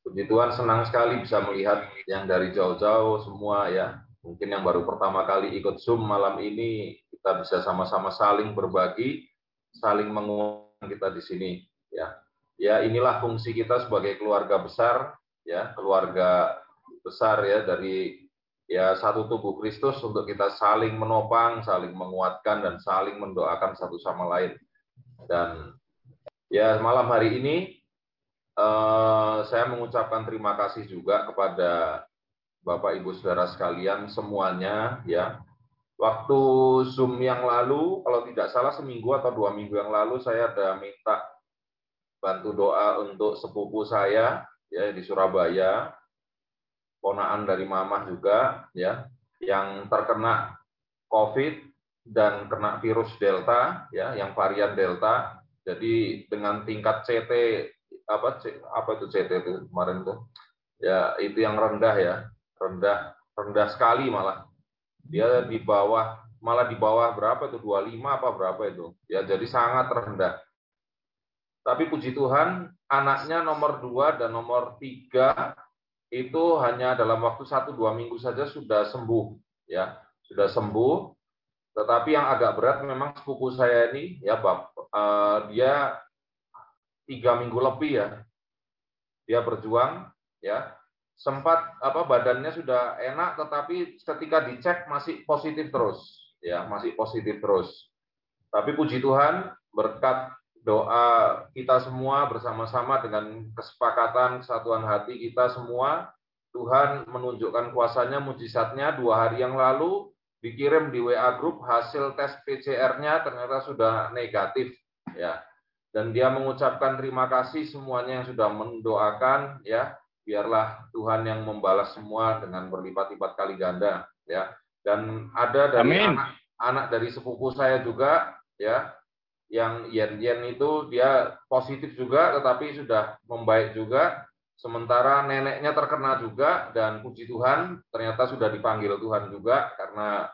Puji Tuhan senang sekali bisa melihat yang dari jauh-jauh semua ya. Mungkin yang baru pertama kali ikut Zoom malam ini kita bisa sama-sama saling berbagi, saling menguatkan kita di sini ya. Ya inilah fungsi kita sebagai keluarga besar ya, keluarga besar ya dari ya satu tubuh Kristus untuk kita saling menopang, saling menguatkan dan saling mendoakan satu sama lain. Dan Ya, malam hari ini uh, saya mengucapkan terima kasih juga kepada Bapak Ibu Saudara sekalian semuanya ya. Waktu Zoom yang lalu, kalau tidak salah seminggu atau dua minggu yang lalu saya ada minta bantu doa untuk sepupu saya ya di Surabaya, ponaan dari mamah juga ya, yang terkena COVID dan kena virus Delta ya, yang varian Delta. Jadi dengan tingkat CT apa apa itu CT itu kemarin tuh? Ya itu yang rendah ya rendah rendah sekali malah. Dia di bawah malah di bawah berapa itu? 25 apa berapa itu? Ya jadi sangat rendah. Tapi puji Tuhan anaknya nomor dua dan nomor tiga itu hanya dalam waktu satu dua minggu saja sudah sembuh ya. Sudah sembuh. Tetapi yang agak berat memang sepupu saya ini ya Bap, uh, dia tiga minggu lebih ya. Dia berjuang ya sempat apa badannya sudah enak tetapi ketika dicek masih positif terus ya masih positif terus tapi puji Tuhan berkat doa kita semua bersama-sama dengan kesepakatan kesatuan hati kita semua Tuhan menunjukkan kuasanya mujizatnya dua hari yang lalu dikirim di WA grup hasil tes PCR-nya ternyata sudah negatif ya. Dan dia mengucapkan terima kasih semuanya yang sudah mendoakan ya. Biarlah Tuhan yang membalas semua dengan berlipat-lipat kali ganda ya. Dan ada dari anak anak dari sepupu saya juga ya yang Yen Yen itu dia positif juga tetapi sudah membaik juga Sementara neneknya terkena juga dan puji Tuhan ternyata sudah dipanggil Tuhan juga karena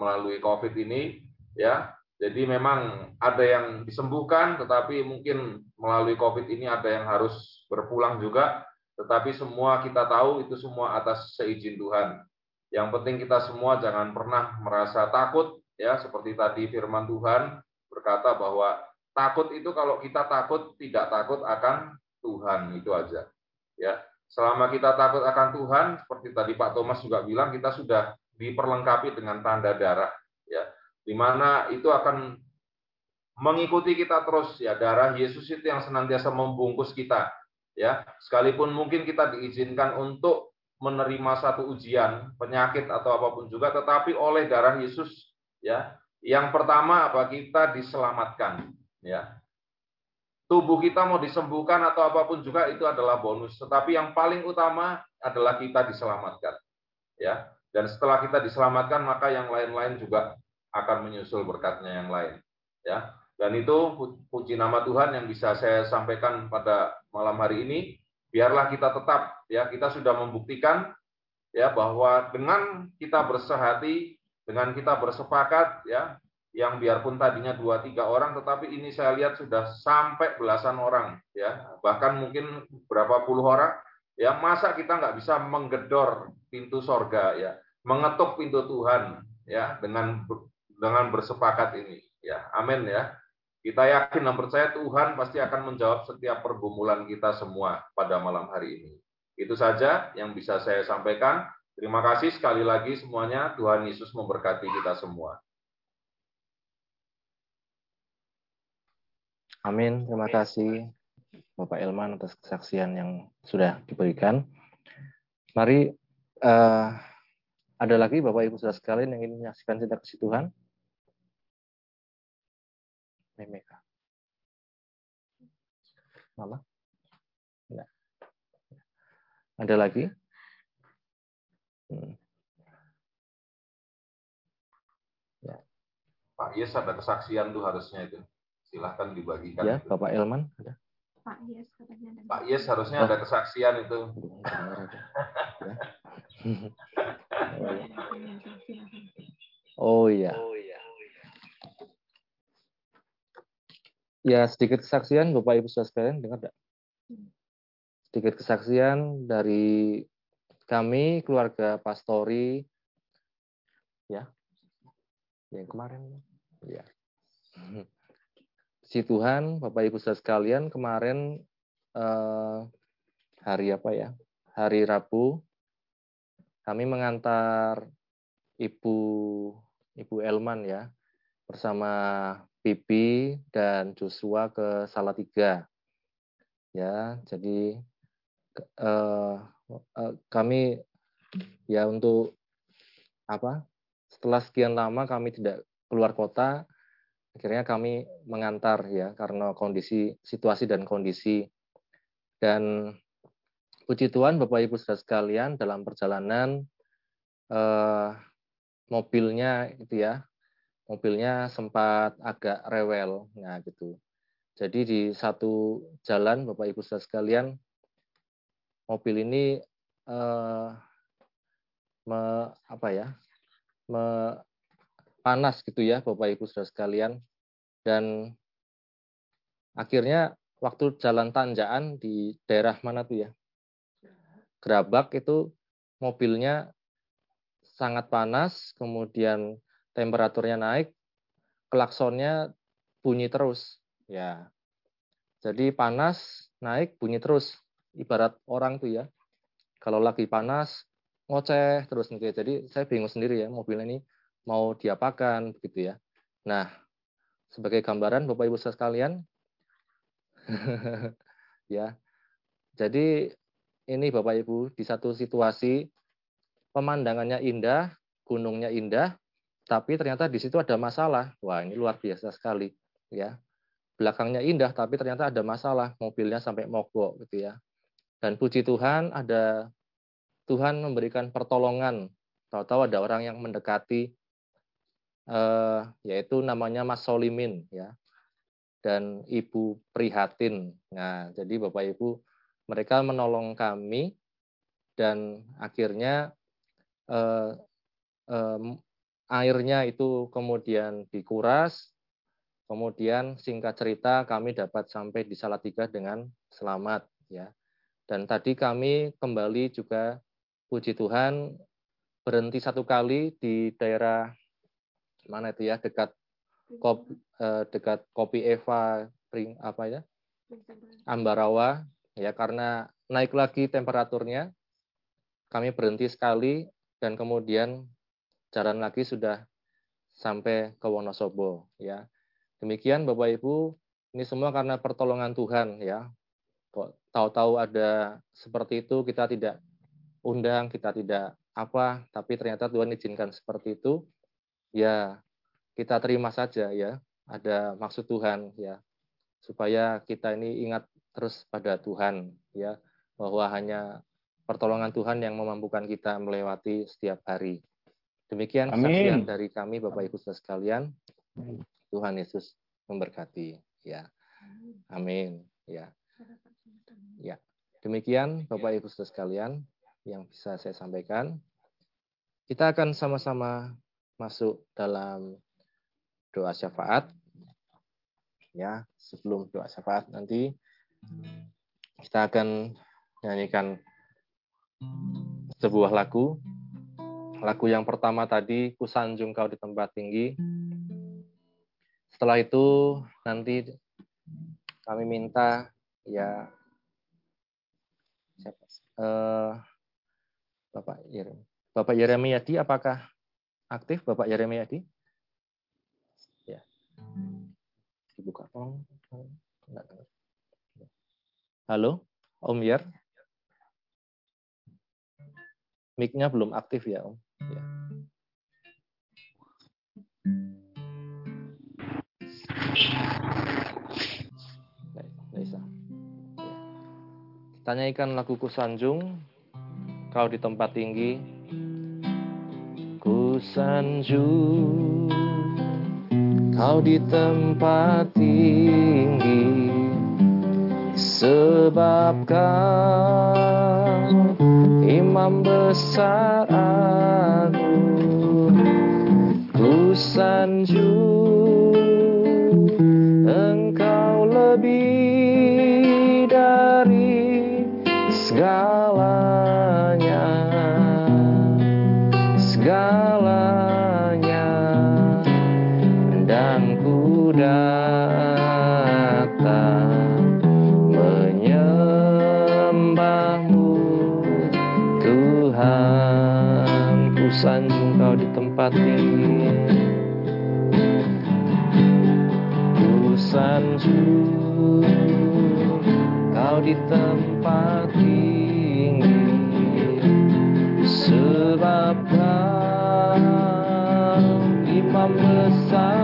melalui COVID ini ya. Jadi memang ada yang disembuhkan tetapi mungkin melalui COVID ini ada yang harus berpulang juga. Tetapi semua kita tahu itu semua atas seizin Tuhan. Yang penting kita semua jangan pernah merasa takut ya seperti tadi firman Tuhan berkata bahwa takut itu kalau kita takut tidak takut akan Tuhan itu aja ya. Selama kita takut akan Tuhan seperti tadi Pak Thomas juga bilang kita sudah diperlengkapi dengan tanda darah ya. Di mana itu akan mengikuti kita terus ya. Darah Yesus itu yang senantiasa membungkus kita ya. Sekalipun mungkin kita diizinkan untuk menerima satu ujian penyakit atau apa pun juga tetapi oleh darah Yesus ya. Yang pertama apa? Kita diselamatkan ya. Tubuh kita mau disembuhkan atau apa pun juga itu adalah bonus. Tetapi yang paling utama adalah kita diselamatkan ya. Dan setelah kita diselamatkan maka yang lain-lain juga akan menyusul berkatnya yang lain ya. Dan itu puji nama Tuhan yang bisa saya sampaikan pada malam hari ini. Biarlah kita tetap ya kita sudah membuktikan ya bahwa dengan kita bersehati, dengan kita bersepakat ya yang biarpun tadinya dua tiga orang, tetapi ini saya lihat sudah sampai belasan orang ya bahkan mungkin berapa puluh orang ya masa kita nggak bisa menggedor pintu sorga ya mengetuk pintu Tuhan ya dengan dengan bersepakat ini ya amin ya kita yakin dan percaya Tuhan pasti akan menjawab setiap pergumulan kita semua pada malam hari ini. Itu saja yang bisa saya sampaikan. Terima kasih sekali lagi semuanya. Tuhan Yesus memberkati kita semua. Amin. Terima kasih Bapak Elman atas kesaksian yang sudah diberikan. Mari uh, ada lagi Bapak Ibu Saudara sekalian yang ingin menyaksikan cinta kasih Tuhan? Memeka. Mama? Enggak. Ada lagi? Hmm. Ya. Pak Yes ada kesaksian tuh harusnya itu. Silahkan dibagikan. Ya, itu. Bapak Elman ada. Pak Yes katanya ada. Pak Yes harusnya oh. ada kesaksian itu. oh iya. Oh iya. Ya, sedikit kesaksian Bapak Ibu Saudara sekalian, dengar enggak? Sedikit kesaksian dari kami keluarga pastori ya. Yang kemarin ya. Si Tuhan, Bapak Ibu Saudara sekalian, kemarin eh, hari apa ya? Hari Rabu kami mengantar Ibu Ibu Elman ya bersama Pipi dan Joshua ke Salatiga. Ya, jadi eh, eh, kami ya untuk apa? Setelah sekian lama kami tidak keluar kota, akhirnya kami mengantar ya karena kondisi situasi dan kondisi dan puji Tuhan Bapak Ibu Saudara sekalian dalam perjalanan eh, mobilnya itu ya mobilnya sempat agak rewel. Nah, gitu. Jadi di satu jalan Bapak Ibu Saudara sekalian mobil ini eh, me, apa ya? Me, panas gitu ya Bapak Ibu Saudara sekalian dan akhirnya waktu jalan tanjakan di daerah mana tuh ya? Gerabak itu mobilnya sangat panas, kemudian temperaturnya naik, klaksonnya bunyi terus. Ya. Jadi panas, naik, bunyi terus. Ibarat orang tuh ya. Kalau lagi panas, ngoceh terus nih. Jadi saya bingung sendiri ya, mobil ini mau diapakan begitu ya. Nah, sebagai gambaran Bapak Ibu sekalian, ya. Jadi ini Bapak Ibu di satu situasi pemandangannya indah, gunungnya indah, tapi ternyata di situ ada masalah. Wah, ini luar biasa sekali, ya. Belakangnya indah, tapi ternyata ada masalah, mobilnya sampai mogok, gitu ya. Dan puji Tuhan, ada Tuhan memberikan pertolongan. Tahu-tahu ada orang yang mendekati, eh, yaitu namanya Mas Solimin, ya, dan Ibu Prihatin. Nah, jadi Bapak Ibu, mereka menolong kami, dan akhirnya eh, eh, airnya itu kemudian dikuras, kemudian singkat cerita kami dapat sampai di Salatiga dengan selamat ya. Dan tadi kami kembali juga puji Tuhan berhenti satu kali di daerah mana itu ya dekat kopi, eh, dekat kopi Eva Pring, apa ya Ambarawa ya karena naik lagi temperaturnya kami berhenti sekali dan kemudian jalan lagi sudah sampai ke Wonosobo ya. Demikian Bapak Ibu, ini semua karena pertolongan Tuhan ya. kok tahu-tahu ada seperti itu kita tidak undang, kita tidak apa, tapi ternyata Tuhan izinkan seperti itu, ya kita terima saja ya, ada maksud Tuhan ya, supaya kita ini ingat terus pada Tuhan ya, bahwa hanya pertolongan Tuhan yang memampukan kita melewati setiap hari. Demikian kesaksian dari kami Bapak Ibu Saudara sekalian. Tuhan Yesus memberkati ya. Amin ya. Ya. Demikian Bapak Ibu Saudara sekalian yang bisa saya sampaikan. Kita akan sama-sama masuk dalam doa syafaat. Ya, sebelum doa syafaat nanti kita akan nyanyikan sebuah lagu. Lagu yang pertama tadi, Kusanjung Kau di Tempat Tinggi. Setelah itu nanti kami minta ya siapa uh, Bapak Yeremi. Bapak Yeremiadi apakah aktif Bapak Yeremiadi? Ya. Dibuka tolong. Halo, Om Yer. Mic-nya belum aktif ya, Om. Ya. Bisa. Ya. Kita lagu Kusanjung, kau di tempat tinggi. Kusanjung, kau di tempat tinggi. Sebabkan imam besar aku. Ku sanjung engkau lebih dari segalanya. Segalanya kau di tempat tinggi Ku sanjung kau di tempat tinggi Sebab kau imam besar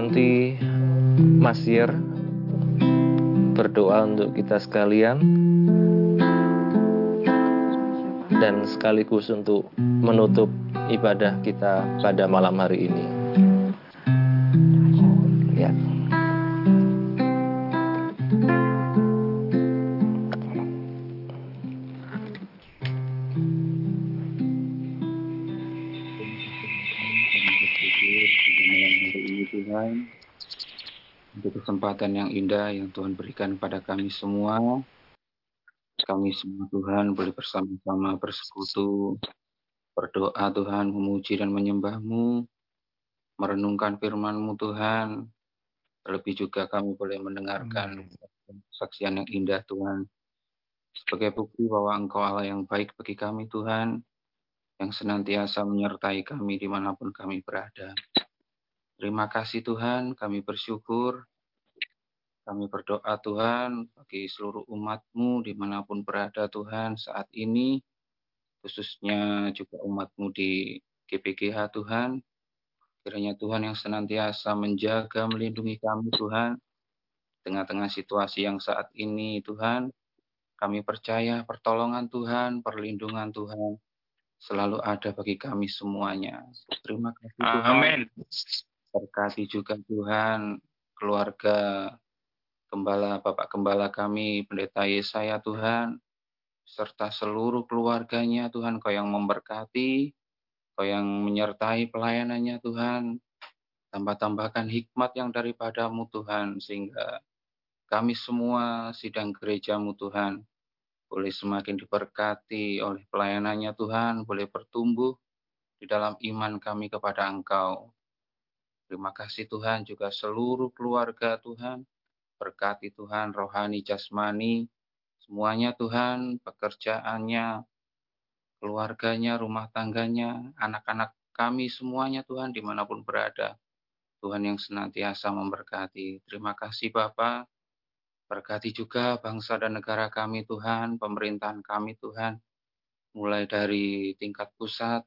nanti Masir berdoa untuk kita sekalian dan sekaligus untuk menutup ibadah kita pada malam hari ini. Kesempatan yang indah yang Tuhan berikan kepada kami semua. Kami semua Tuhan boleh bersama-sama bersekutu berdoa Tuhan, memuji dan menyembahmu, merenungkan firman-Mu Tuhan, terlebih juga kami boleh mendengarkan saksian yang indah Tuhan, sebagai bukti bahwa Engkau Allah yang baik bagi kami Tuhan, yang senantiasa menyertai kami di mana pun kami berada. Terima kasih Tuhan, kami bersyukur, kami berdoa Tuhan bagi seluruh umat-Mu di mana pun berada Tuhan saat ini, khususnya juga umat-Mu di GPGH Tuhan. Kiranya Tuhan yang senantiasa menjaga, melindungi kami Tuhan, tengah-tengah situasi yang saat ini Tuhan, kami percaya pertolongan Tuhan, perlindungan Tuhan selalu ada bagi kami semuanya. Terima kasih Tuhan. Amin. Berkati juga Tuhan keluarga Gembala Bapak Gembala kami, Pendeta Yesaya Tuhan, serta seluruh keluarganya Tuhan, Kau yang memberkati, Kau yang menyertai pelayanannya Tuhan, tambah-tambahkan hikmat yang daripadamu Tuhan, sehingga kami semua sidang gerejamu Tuhan, boleh semakin diberkati oleh pelayanannya Tuhan, boleh bertumbuh di dalam iman kami kepada Engkau. Terima kasih Tuhan juga seluruh keluarga Tuhan, berkati Tuhan rohani jasmani, semuanya Tuhan, pekerjaannya, keluarganya, rumah tangganya, anak-anak kami semuanya Tuhan di mana pun berada. Tuhan yang senantiasa memberkati. Terima kasih Bapak Berkati juga bangsa dan negara kami Tuhan, pemerintahan kami Tuhan, mulai dari tingkat pusat,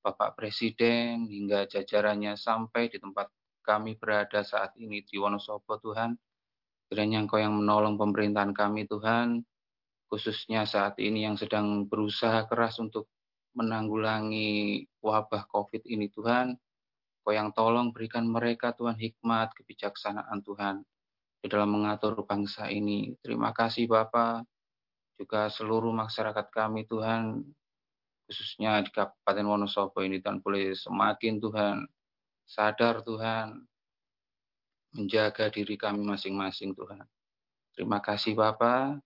Bapak Presiden, hingga jajarannya sampai di tempat kami berada saat ini di Wonosobo Tuhan. Kiranya Engkau yang menolong pemerintahan kami Tuhan, khususnya saat ini yang sedang berusaha keras untuk menanggulangi wabah COVID ini Tuhan. Kau yang tolong berikan mereka Tuhan hikmat, kebijaksanaan Tuhan di dalam mengatur bangsa ini. Terima kasih Bapak, juga seluruh masyarakat kami Tuhan, khususnya di Kabupaten Wonosobo ini Tuhan boleh semakin Tuhan sadar Tuhan menjaga diri kami masing-masing Tuhan. Terima kasih Bapak,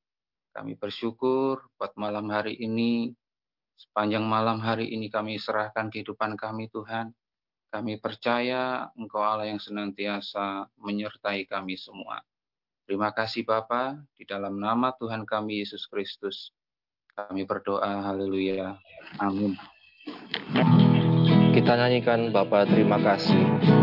kami bersyukur buat malam hari ini, sepanjang malam hari ini kami serahkan kehidupan kami Tuhan. Kami percaya Engkau Allah yang senantiasa menyertai kami semua. Terima kasih Bapa, di dalam nama Tuhan kami Yesus Kristus. Kami berdoa, haleluya. Amin. Kita nyanyikan Bapa terima kasih.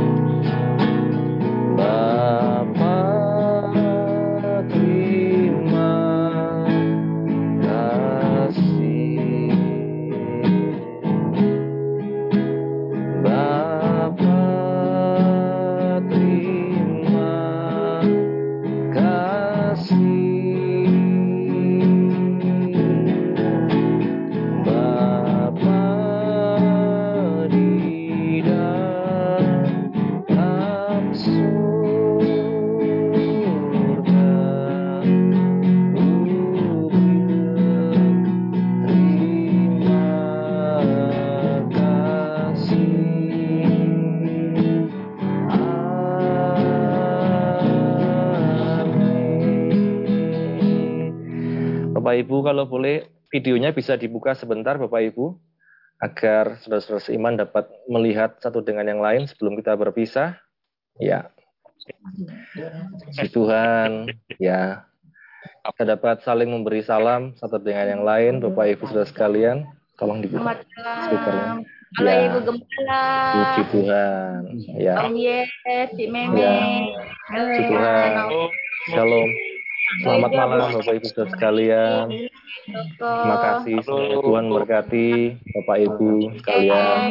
Ibu kalau boleh videonya bisa dibuka sebentar Bapak Ibu agar saudara-saudara seiman dapat melihat satu dengan yang lain sebelum kita berpisah. Ya. Si Tuhan, ya. Kita dapat saling memberi salam satu dengan yang lain, Bapak Ibu saudara sekalian. Tolong dibuka speakernya. Halo ya. Ibu Gembala. Puji Tuhan. Ya. Om Yes, si Meme. Ya. Puji Tuhan. Shalom. Selamat malam Bapak Ibu Saudara sekalian. Terima kasih semoga Tuhan berkati Bapak Ibu sekalian.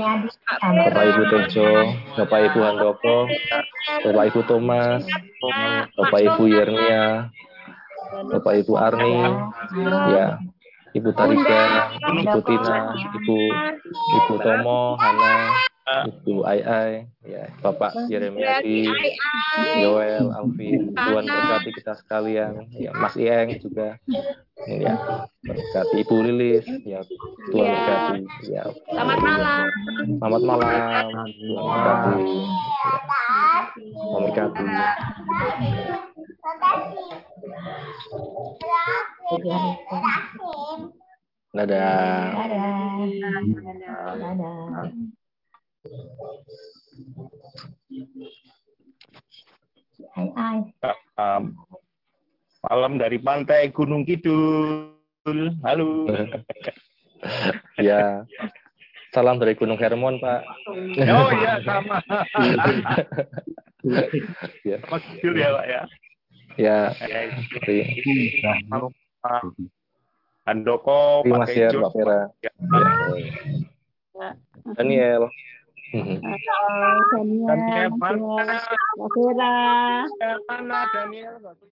Bapak Ibu Tejo, Bapak Ibu Handoko, Bapak Ibu Thomas, Bapak Ibu Yernia, Bapak Ibu Arni, ya, Ibu Tarika, Ibu Tina, Ibu Ibu Tomo, Hana, Ibu Ai Ai, ya Bapak Yeremiati, Joel, Alvin, Tuhan berkati kita sekalian, ya Mas Ieng juga, ya berkati Ibu Lilis, ya Tuhan ya. berkati, ya. Selamat malam. Selamat malam, Tuhan berkati, ya. Tuhan berkati. Dadah. Dadah. Dadah. Hai, hai. Um, malam dari pantai Gunung Kidul. Halo. ya. Salam dari Gunung Hermon, Pak. Oh iya, sama. ya. Mas Kidul ya, Pak ya. Ya. Malam Pak Handoko, Terima Pak kasih ya, Tejo. Mbak Vera. Ya. Daniel. Halo, Daniel. Daniel. Mana Daniel?